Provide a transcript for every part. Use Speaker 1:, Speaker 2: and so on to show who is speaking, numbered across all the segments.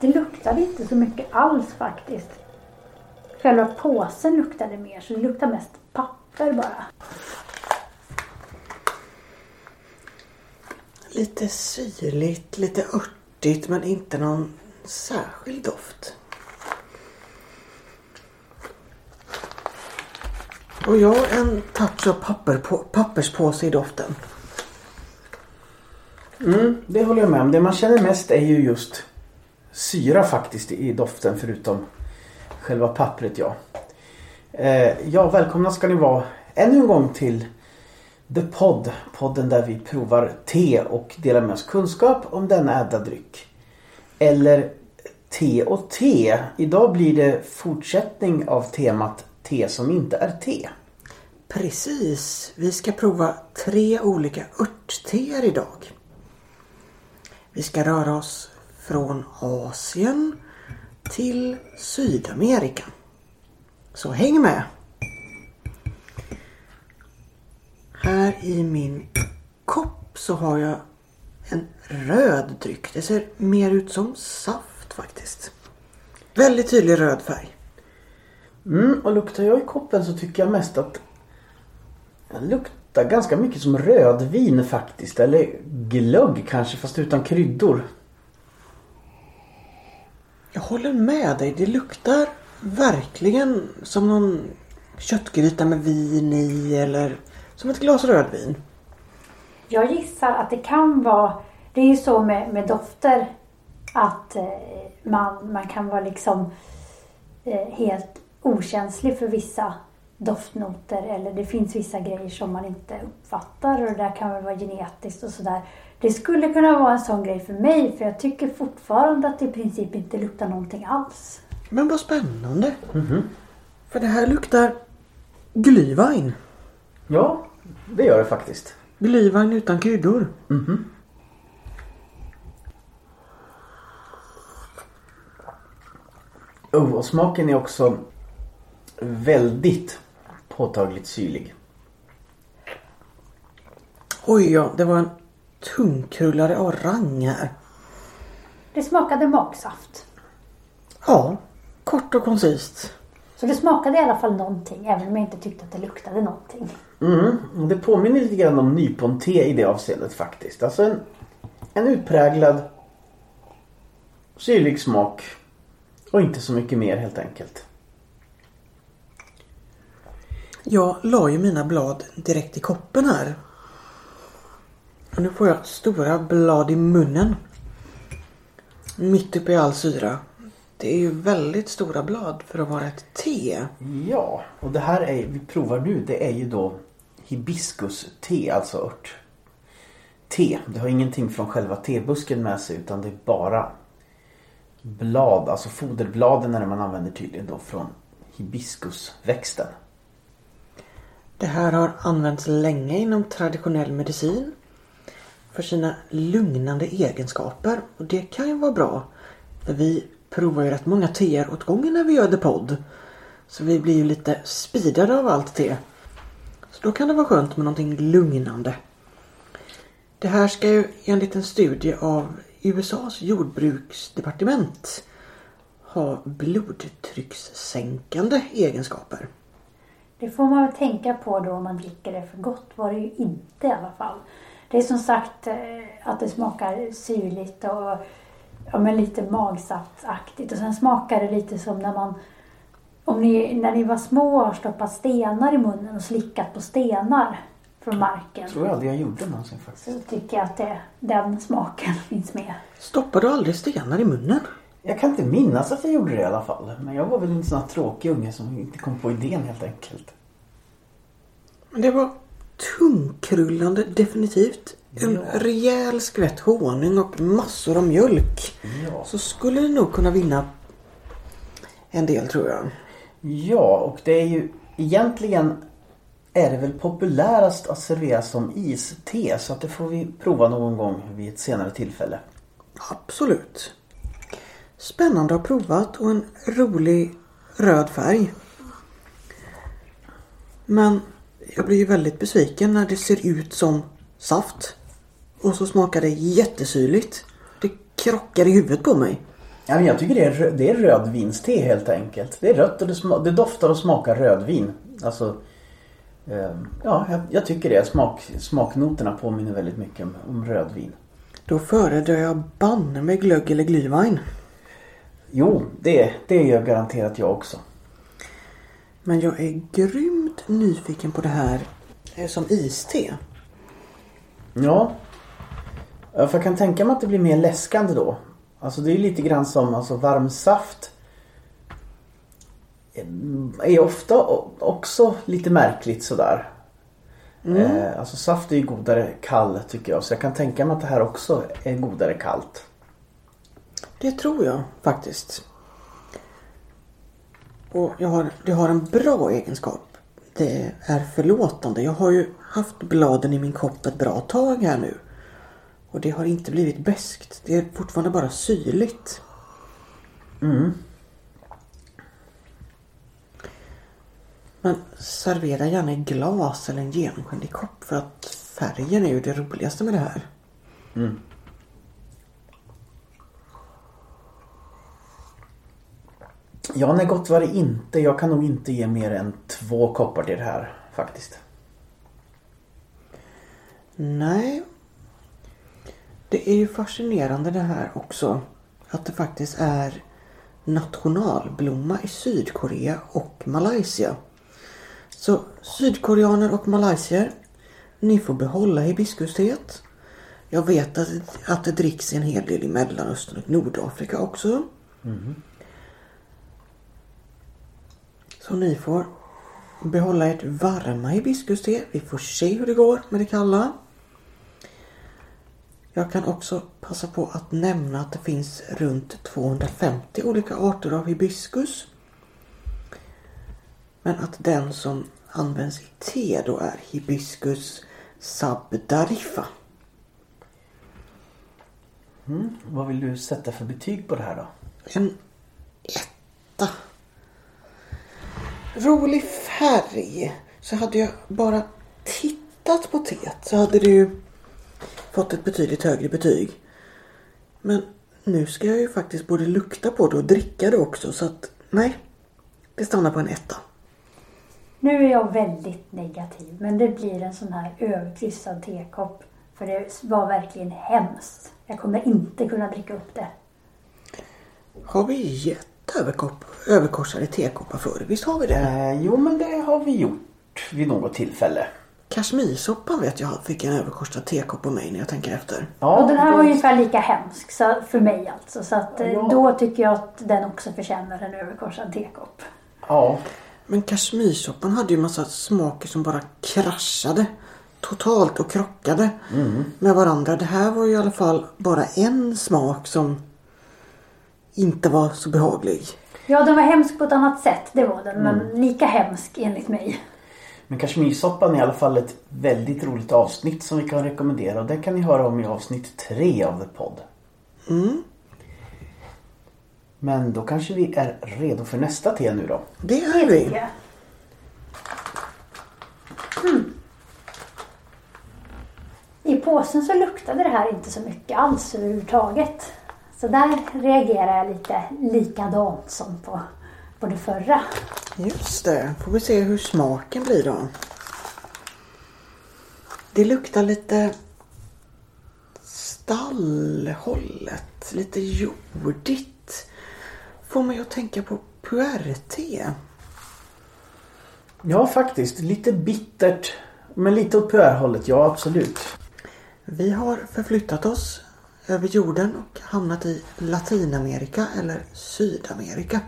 Speaker 1: Det luktade inte så mycket alls faktiskt. Själva påsen luktade mer så det luktade mest papper bara.
Speaker 2: Lite syrligt, lite örtigt men inte någon särskild doft. Och jag en touch av papper på, papperspåse i doften.
Speaker 3: Mm, det håller jag med om. Det man känner mest är ju just syra faktiskt i doften förutom själva pappret ja. Eh, ja, välkomna ska ni vara ännu en gång till The Pod. Podden där vi provar te och delar med oss kunskap om denna ädla dryck. Eller te och te. Idag blir det fortsättning av temat te som inte är te.
Speaker 2: Precis. Vi ska prova tre olika örtteer idag. Vi ska röra oss från Asien till Sydamerika. Så häng med! Här i min kopp så har jag en röd dryck. Det ser mer ut som saft faktiskt. Väldigt tydlig röd färg.
Speaker 3: Mm, och luktar jag i koppen så tycker jag mest att den luktar ganska mycket som rödvin faktiskt. Eller glögg kanske fast utan kryddor.
Speaker 2: Jag håller med dig. Det luktar verkligen som någon köttgryta med vin i eller som ett glas rödvin.
Speaker 1: Jag gissar att det kan vara, det är ju så med, med dofter att eh, man, man kan vara liksom eh, helt okänslig för vissa doftnoter eller det finns vissa grejer som man inte uppfattar och det där kan väl vara genetiskt och sådär. Det skulle kunna vara en sån grej för mig för jag tycker fortfarande att det i princip inte luktar någonting alls.
Speaker 2: Men vad spännande. För det här luktar glühwein.
Speaker 3: Ja, det gör det faktiskt.
Speaker 2: Glühwein utan kryddor.
Speaker 3: Oh, och smaken är också väldigt påtagligt syrlig.
Speaker 2: Oj ja, det var en tungkrullare orang här.
Speaker 1: Det smakade magsaft.
Speaker 2: Ja, kort och koncist.
Speaker 1: Så det smakade i alla fall någonting även om jag inte tyckte att det luktade någonting.
Speaker 3: Mm, det påminner lite grann om nyponte i det avseendet faktiskt. Alltså en, en utpräglad syrlig smak och inte så mycket mer helt enkelt.
Speaker 2: Jag la ju mina blad direkt i koppen här. Och nu får jag stora blad i munnen. Mitt uppe i all syra. Det är ju väldigt stora blad för att vara ett te.
Speaker 3: Ja, och det här är, vi provar nu, det är ju då hibiskus-te, alltså ört. Te, det har ingenting från själva tebusken med sig utan det är bara blad, alltså foderbladen är det man använder tydligen då från hibiskusväxten.
Speaker 2: Det här har använts länge inom traditionell medicin. För sina lugnande egenskaper. Och det kan ju vara bra. För vi provar ju rätt många teer åt gången när vi gör The Podd. Så vi blir ju lite speedade av allt te. Så då kan det vara skönt med någonting lugnande. Det här ska ju enligt en studie av USAs jordbruksdepartement ha blodtryckssänkande egenskaper.
Speaker 1: Det får man väl tänka på då om man dricker det för gott var det ju inte i alla fall. Det är som sagt eh, att det smakar syrligt och ja, men lite magsaftaktigt och sen smakar det lite som när man om ni, när ni var små har stoppat stenar i munnen och slickat på stenar från marken.
Speaker 3: tror jag aldrig jag gjorde någonsin faktiskt.
Speaker 1: Så tycker jag att det, den smaken finns med.
Speaker 2: Stoppar du aldrig stenar i munnen?
Speaker 3: Jag kan inte minnas att jag gjorde det i alla fall. Men jag var väl en sån här tråkig unge som inte kom på idén helt enkelt.
Speaker 2: Men det var tungkrullande definitivt. En
Speaker 3: Ja.
Speaker 2: rejäl skvätt honung och massor av mjölk.
Speaker 3: Ja.
Speaker 2: Så skulle det nog kunna vinna en del tror jag.
Speaker 3: Ja, och det är ju egentligen är det väl populärast att servera som iste så att det får vi prova någon gång vid ett senare tillfälle.
Speaker 2: Absolut. Spännande att ha provat och en rolig röd färg. Men jag blir ju väldigt besviken när det ser ut som saft. Och så smakar det jättesyrligt. Det krockar i huvudet på mig.
Speaker 3: Ja, men jag tycker det är, det är rödvinste helt enkelt. Det är rött och det, det doftar och smakar rödvin. Alltså, eh, ja, jag, jag tycker det. Smak, smaknoterna påminner väldigt mycket om, om rödvin.
Speaker 2: Då föredrar jag banne med glögg eller glühwein.
Speaker 3: Jo, det, det gör garanterat jag också.
Speaker 2: Men jag är grymt nyfiken på det här eh, som iste.
Speaker 3: Ja. För jag kan tänka mig att det blir mer läskande då. Alltså det är lite grann som alltså, varm saft. Är ofta också lite märkligt sådär. Eh, alltså saft är ju godare kall tycker jag. Så jag kan tänka mig att det här också är godare kallt.
Speaker 2: Det tror jag faktiskt. Och jag har, det har en bra egenskap. Det är förlåtande. Jag har ju haft bladen i min kopp ett bra tag här nu. Och det har inte blivit beskt. Det är fortfarande bara syrligt. Men servera gärna i glas eller en genomskinlig kopp för att färgen är ju det roligaste med det här.
Speaker 3: Ja, nej gott var det inte. Jag kan nog inte ge mer än två koppar till det här faktiskt.
Speaker 2: Nej. Det är ju fascinerande det här också. Att det faktiskt är nationalblomma i Sydkorea och Malaysia. Så sydkoreaner och malaysier, ni får behålla hibiskusteet. Jag vet att, att det dricks en hel del i Mellanöstern och Nordafrika också. Så ni får behålla ert varma hibiskuste. Vi får se hur det går med det kalla. Jag kan också passa på att nämna att det finns runt 250 olika arter av hibiskus. Men att den som används i te då är hibiscus sabdarifa.
Speaker 3: Vad vill du sätta för betyg på det här då?
Speaker 2: En etta. Rolig färg. Så hade jag bara tittat på teet så hade det ju fått ett betydligt högre betyg. Men nu ska jag ju faktiskt både lukta på det och dricka det också så att nej. Det stannar på en etta.
Speaker 1: Nu är jag väldigt negativ men det blir en sån här överkryssad tekopp. För det var verkligen hemskt. Jag kommer inte kunna dricka upp det.
Speaker 2: Har vi gett överkopp, överkorsade tekoppar förr? Visst har vi det?
Speaker 3: Eh, jo, men det har vi gjort vid något tillfälle.
Speaker 2: Kashmirsoppan vet jag fick en överkorsad tekopp på mig när jag tänker efter.
Speaker 3: Ja,
Speaker 1: och den här var ungefär lika hemsk så, för mig alltså. Så att, eh,
Speaker 3: Ja.
Speaker 1: då tycker jag att den också förtjänar en överkorsad tekopp.
Speaker 3: Ja,
Speaker 2: Men kashmirsoppan hade ju massa smaker som bara kraschade totalt och krockade med varandra. Det här var ju i alla fall bara en smak som inte var så behaglig.
Speaker 1: Ja, den var hemsk på ett annat sätt, det var den. Men lika hemsk enligt mig.
Speaker 3: men kashmirsoppan är i alla fall ett väldigt roligt avsnitt som vi kan rekommendera. Och det kan ni höra om i avsnitt tre av The Podd. Men då kanske vi är redo för nästa te nu då.
Speaker 2: Det är vi.
Speaker 1: Mm. I påsen så luktade det här inte så mycket alls överhuvudtaget. Så där reagerar jag lite likadant som på, på det förra.
Speaker 2: Just det. Får vi se hur smaken blir då. Det luktar lite stallhållet. Lite jordigt. Får mig att tänka på puerté.
Speaker 3: Ja, faktiskt. Lite bittert. Men lite åt puerhållet, ja absolut.
Speaker 2: Vi har förflyttat oss över jorden och hamnat i Latinamerika eller Sydamerika.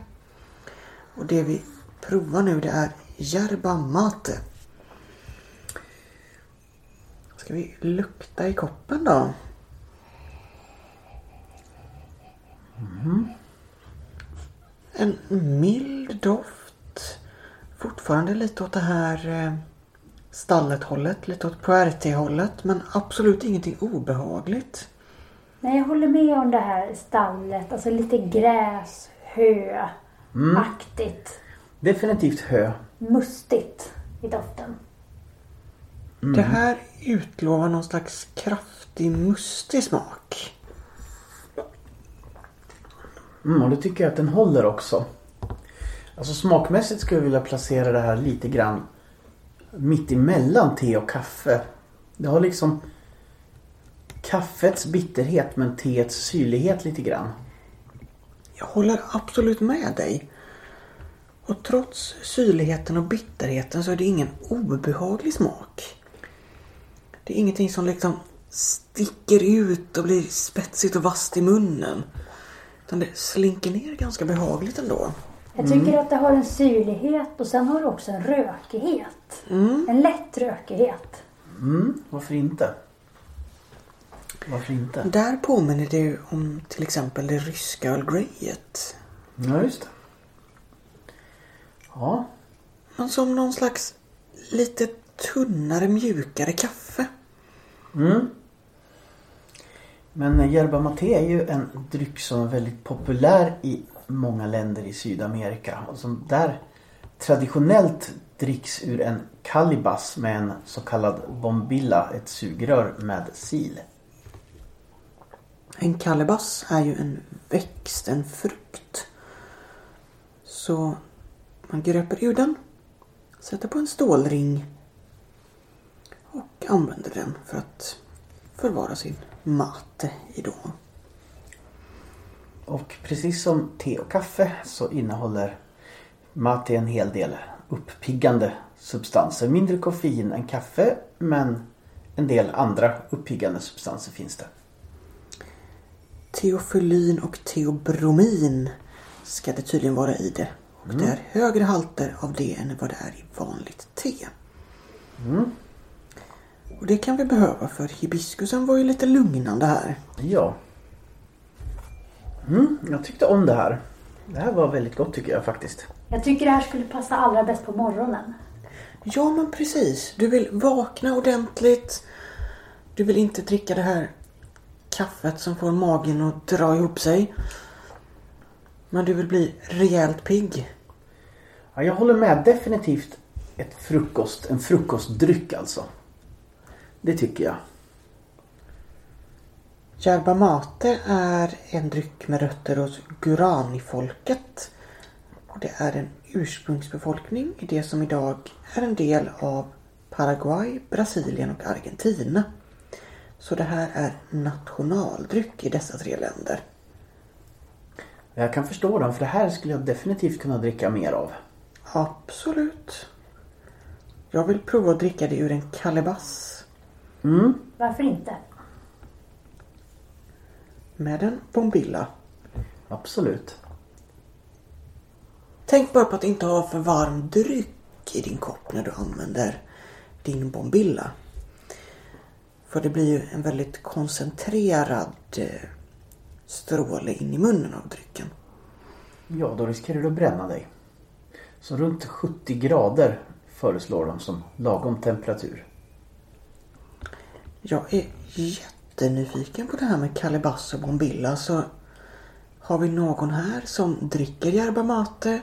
Speaker 2: Och det vi provar nu det är yerba mate. Ska vi lukta i koppen då? Mm. En mild doft. Fortfarande lite åt det här eh, stallet hållet, lite åt Puerty hållet men absolut ingenting obehagligt.
Speaker 1: Nej, jag håller med om det här stallet. Alltså lite gräs, hö, aktigt,
Speaker 3: Definitivt hö.
Speaker 1: mustigt i doften.
Speaker 2: Det här utlovar någon slags kraftig mustig smak.
Speaker 3: Mm, och det tycker jag att den håller också. Alltså smakmässigt skulle jag vilja placera det här lite grann mitt emellan te och kaffe. Det har liksom kaffets bitterhet men teets syrlighet lite grann.
Speaker 2: Jag håller absolut med dig. Och trots syrligheten och bitterheten så är det ingen obehaglig smak. Det är ingenting som liksom sticker ut och blir spetsigt och vasst i munnen. Utan det slinker ner ganska behagligt ändå.
Speaker 1: Jag tycker att det har en syrlighet och sen har det också en rökighet. En lätt rökighet.
Speaker 3: Mm, varför inte? Varför inte?
Speaker 2: Där påminner det ju om till exempel det ryska Earl Greyet.
Speaker 3: Ja, just det. Ja,
Speaker 2: Men som någon slags lite tunnare, mjukare kaffe.
Speaker 3: Men yerba mate är ju en dryck som är väldigt populär i många länder i Sydamerika. Och som där traditionellt dricks ur en kalibas med en så kallad bombilla, ett sugrör med sil.
Speaker 2: En kalebas är ju en växt, en frukt. Så man gröper ur den, sätter på en stålring och använder den för att förvara sin mate i då.
Speaker 3: Och precis som te och kaffe så innehåller mate en hel del uppiggande substanser. Mindre koffein än kaffe men en del andra uppiggande substanser finns det.
Speaker 2: Teofylin och teobromin ska det tydligen vara i det. Och det är högre halter av det än vad det är i vanligt te. Och det kan vi behöva för hibiskusen var ju lite lugnande här.
Speaker 3: Ja. Mm, jag tyckte om det här. Det här var väldigt gott tycker jag faktiskt.
Speaker 1: Jag tycker det här skulle passa allra bäst på morgonen.
Speaker 2: Ja men precis. Du vill vakna ordentligt. Du vill inte dricka det här kaffet som får magen att dra ihop sig. Men du vill bli rejält pigg.
Speaker 3: Ja, jag håller med. Definitivt ett frukost, en frukostdryck alltså. Det tycker jag.
Speaker 2: Yerba mate är en dryck med rötter hos Guarani-folket. Och det är en ursprungsbefolkning i det som idag är en del av Paraguay, Brasilien och Argentina. Så det här är nationaldryck i dessa tre länder.
Speaker 3: Jag kan förstå dem för det här skulle jag definitivt kunna dricka mer av.
Speaker 2: Absolut. Jag vill prova att dricka det ur en kalebass
Speaker 1: Varför inte?
Speaker 2: med en bombilla.
Speaker 3: Absolut.
Speaker 2: Tänk bara på att inte ha för varm dryck i din kopp när du använder din bombilla. För det blir ju en väldigt koncentrerad eh, stråle in i munnen av drycken.
Speaker 3: Ja, då riskerar du att bränna dig. Så runt 70 grader föreslår de som lagom temperatur.
Speaker 2: Jag är jättenyfiken på det här med kalebass och bombilla så har vi någon här som dricker yerba mate?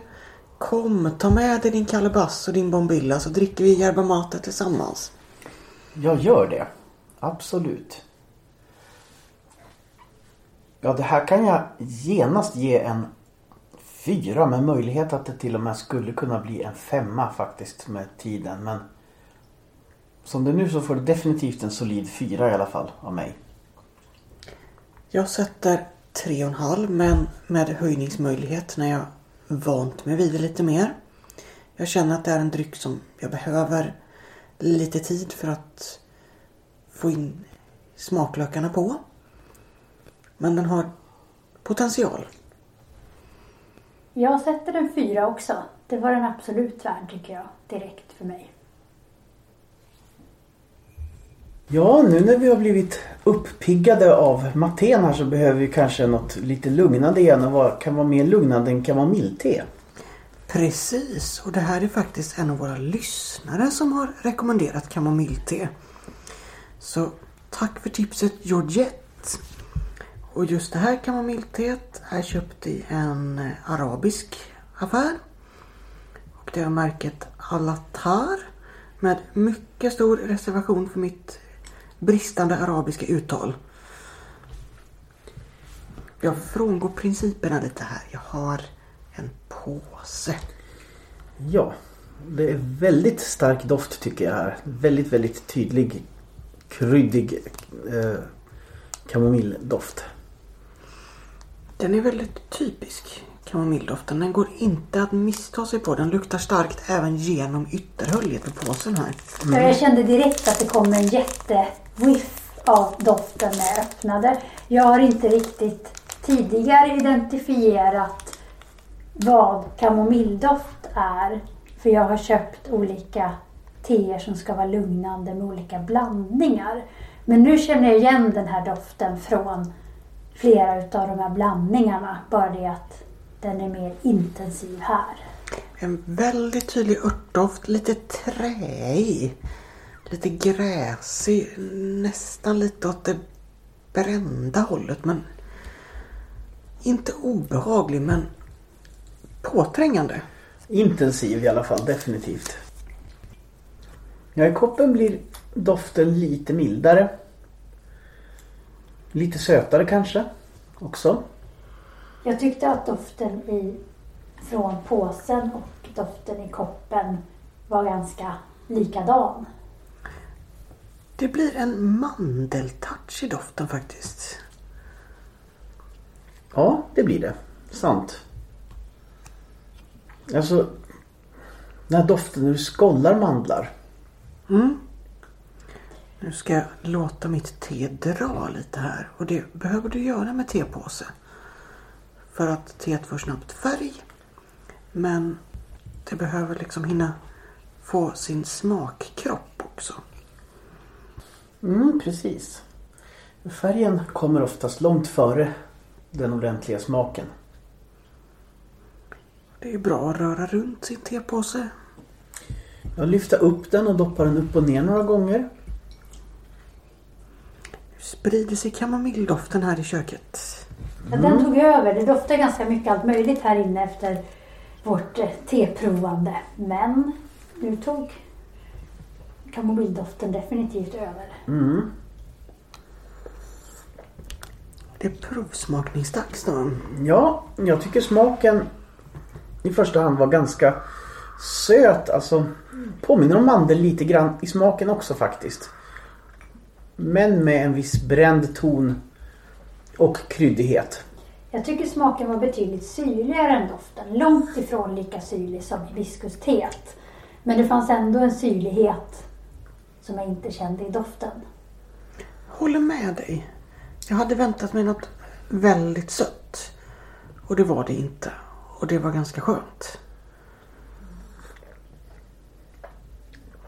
Speaker 2: Kom, ta med dig din kalebass och din bombilla så dricker vi yerba mate tillsammans.
Speaker 3: Jag gör det. Absolut. Ja, det här kan jag genast ge en fyra med möjlighet att det till och med skulle kunna bli en femma faktiskt med tiden. Men som det är nu så får det definitivt en solid fyra i alla fall av mig.
Speaker 2: Jag sätter tre och en halv men med höjningsmöjlighet när jag vant mig vid det lite mer. Jag känner att det är en dryck som jag behöver lite tid för att få in smaklökarna på. Men den har potential.
Speaker 1: Jag sätter en fyra också. Det var den absolut värd tycker jag. Direkt för mig.
Speaker 3: Ja, nu när vi har blivit uppiggade av maten här så behöver vi kanske något lite lugnande igen. Och vad kan vara mer lugnande än kamomillte?
Speaker 2: Precis, och det här är faktiskt en av våra lyssnare som har rekommenderat kamomillte. Så tack för tipset Georgette. Och just det här kamomillteet är köpt i en eh, arabisk affär. Och det är märket Alatar med mycket stor reservation för mitt bristande arabiska uttal. jag frångår principerna lite här. Jag har en påse.
Speaker 3: Ja, det är väldigt stark doft tycker jag här. Väldigt, väldigt tydlig, kryddig eh, kamomilldoft.
Speaker 2: Den är väldigt typisk, kamomilldoften. Den går inte att missta sig på. Den luktar starkt även genom ytterhöljet på påsen här.
Speaker 1: Ja, Jag kände direkt att det kom en jättewiff av doften när jag öppnade. Jag har inte riktigt tidigare identifierat vad kamomilldoft är. För jag har köpt olika teer som ska vara lugnande med olika blandningar. Men nu känner jag igen den här doften från flera utav de här blandningarna. Bara det att den är mer intensiv här.
Speaker 2: En väldigt tydlig örtdoft, lite träig. Lite gräsig, nästan lite åt det brända hållet men inte obehaglig men påträngande.
Speaker 3: Intensiv i alla fall, definitivt. Ja, i koppen blir doften lite mildare. Lite sötare kanske också.
Speaker 1: Jag tyckte att doften i, från påsen och doften i koppen var ganska likadan.
Speaker 2: Det blir en mandeltouch i doften faktiskt.
Speaker 3: Ja, det blir det. Sant. Alltså, den här doften när du skollar mandlar.
Speaker 2: Mm. Nu ska jag låta mitt te dra lite här och det behöver du göra med tepåse. För att teet får snabbt färg. Men det behöver liksom hinna få sin smakkropp också.
Speaker 3: Mm, precis. Färgen kommer oftast långt före den ordentliga smaken.
Speaker 2: Det är bra att röra runt sin tepåse.
Speaker 3: Jag lyfter upp den och doppar den upp och ner några gånger.
Speaker 2: Nu sprider sig kamomilldoften här i köket.
Speaker 1: Men Den tog över. Det doftar ganska mycket allt möjligt här inne efter vårt eh, teprovande. Men nu tog kamomilldoften definitivt över.
Speaker 3: Mm.
Speaker 2: Det är provsmakningsdags då.
Speaker 3: Ja, jag tycker smaken i första hand var ganska söt. Alltså påminner om mandel lite grann i smaken också faktiskt. Men med en viss bränd ton och kryddighet.
Speaker 1: Jag tycker smaken var betydligt syrligare än doften. Långt ifrån lika syrlig som hibiskusteet. Men det fanns ändå en syrlighet som jag inte kände i doften.
Speaker 2: Håller med dig. Jag hade väntat mig något väldigt sött. Och det var det inte. Och det var ganska skönt.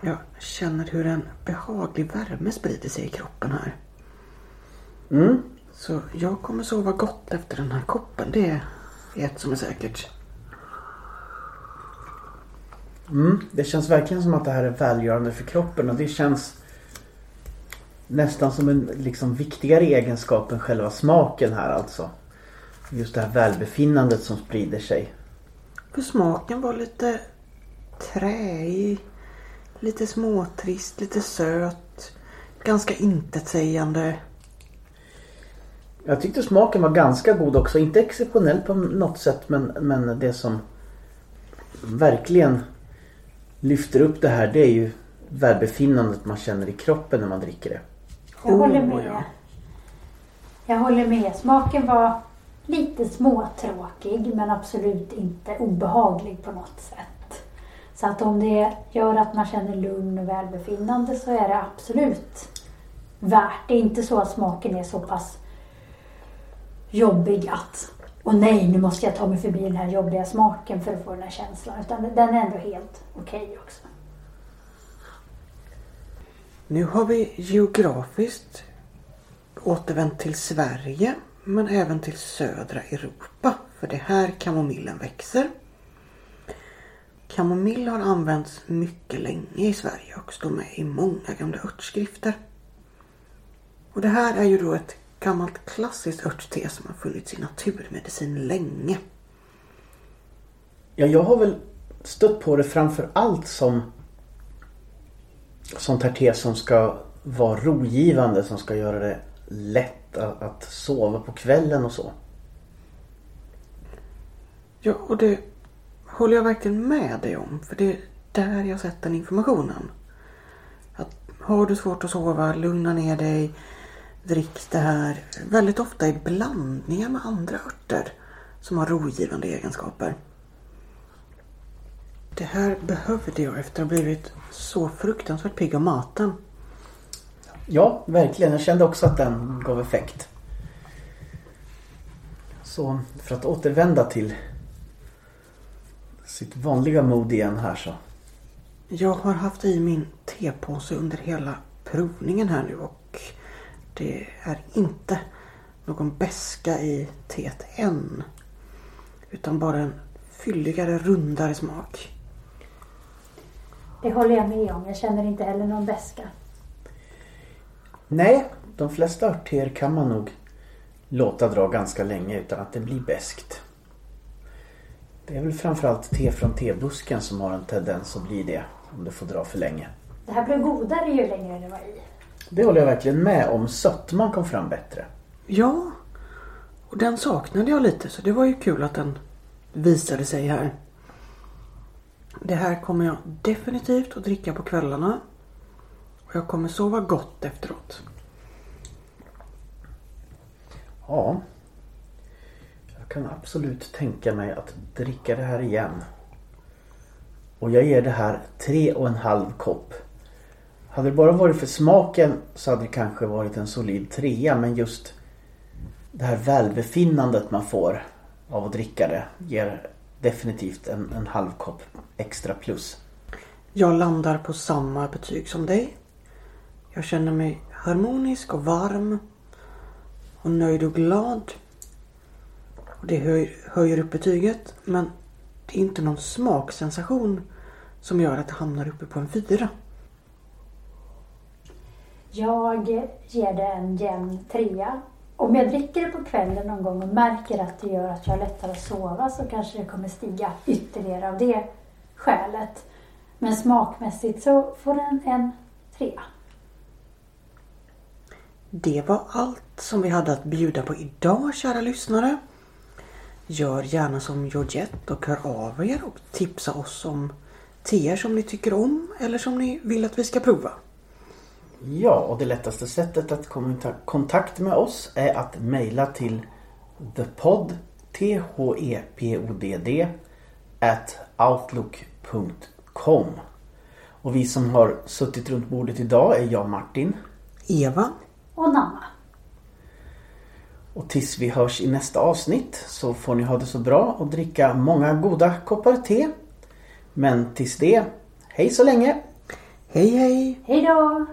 Speaker 2: Jag känner hur en behaglig värme sprider sig i kroppen här.
Speaker 3: Mm.
Speaker 2: Så jag kommer sova gott efter den här koppen. Det är ett som är säkert.
Speaker 3: Mm. Det känns verkligen som att det här är välgörande för kroppen och det känns nästan som en liksom viktigare egenskap än själva smaken här alltså. Just det här välbefinnandet som sprider sig.
Speaker 2: För smaken var lite träig. Lite småtrist, lite söt. Ganska intetsägande.
Speaker 3: Jag tyckte smaken var ganska god också. Inte exceptionell på något sätt men, men det som verkligen lyfter upp det här det är ju välbefinnandet man känner i kroppen när man dricker det.
Speaker 1: Jag
Speaker 2: Oh,
Speaker 1: håller med.
Speaker 2: ja.
Speaker 1: Jag håller med. Smaken var lite småtråkig men absolut inte obehaglig på något sätt. Så att om det gör att man känner lugn och välbefinnande så är det absolut värt. Det är inte så att smaken är så pass jobbig att och nej, nu måste jag ta mig förbi den här jobbiga smaken för att få den här känslan. Utan den är ändå helt okej också.
Speaker 2: Nu har vi geografiskt återvänt till Sverige men även till södra Europa. För det är här kamomillen växer. Kamomill har använts mycket länge i Sverige och står med i många gamla örtskrifter. Och det här är ju då ett gammalt klassiskt örtte som har funnits i naturmedicin länge.
Speaker 3: Ja, jag har väl stött på det framför allt som sånt här te som ska vara rogivande, som ska göra det lätt att, att sova på kvällen och så.
Speaker 2: Ja, och det håller jag verkligen med dig om. För det är där jag sett den informationen. Att har du svårt att sova, lugna ner dig. Drick det här väldigt ofta i blandningar med andra örter som har rogivande egenskaper. Det här behövde jag efter att ha blivit så fruktansvärt pigg av maten.
Speaker 3: Ja, verkligen. Jag kände också att den gav effekt. Så för att återvända till sitt vanliga mod igen här så.
Speaker 2: Jag har haft i min tepåse under hela provningen här nu och det är inte någon beska i teet än. Utan bara en fylligare, rundare smak.
Speaker 1: Det håller jag med om. Jag känner inte heller någon beska.
Speaker 3: Nej, de flesta örtteer kan man nog låta dra ganska länge utan att det blir beskt. Det är väl framförallt te från tebusken som har en tendens att bli det om det får dra för länge.
Speaker 1: Det här blev godare ju längre det var i.
Speaker 3: Det håller jag verkligen med om. Sötman kom fram bättre.
Speaker 2: Ja, och den saknade jag lite så det var ju kul att den visade sig här. Det här kommer jag definitivt att dricka på kvällarna. Och jag kommer sova gott efteråt.
Speaker 3: Ja. Jag kan absolut tänka mig att dricka det här igen. Och jag ger det här tre och en halv kopp. Hade det bara varit för smaken så hade det kanske varit en solid trea men just det här välbefinnandet man får av att dricka det ger definitivt en, en halv kopp extra plus.
Speaker 2: Jag landar på samma betyg som dig. Jag känner mig harmonisk och varm. Och nöjd och glad. Och det höj, höjer upp betyget. Men det är inte någon smaksensation som gör att det hamnar uppe på en fyra.
Speaker 1: Jag ger det en jämn trea. Om jag dricker det på kvällen någon gång och märker att det gör att jag har lättare att sova så kanske det kommer stiga ytterligare av det skälet. Men smakmässigt så får den en trea.
Speaker 2: Det var allt som vi hade att bjuda på idag kära lyssnare. Gör gärna som Georgette och hör av er och tipsa oss om teer som ni tycker om eller som ni vill att vi ska prova.
Speaker 3: Ja, och det lättaste sättet att komma i kontakt med oss är att mejla till thepod, t-h-e-p-o-d-d, at outlook.com. Och vi som har suttit runt bordet idag är jag Martin.
Speaker 2: Eva.
Speaker 1: Och Nanna.
Speaker 3: Och tills vi hörs i nästa avsnitt så får ni ha det så bra och dricka många goda koppar te. Men tills det, hej så länge!
Speaker 2: Hej hej!
Speaker 1: Hej då!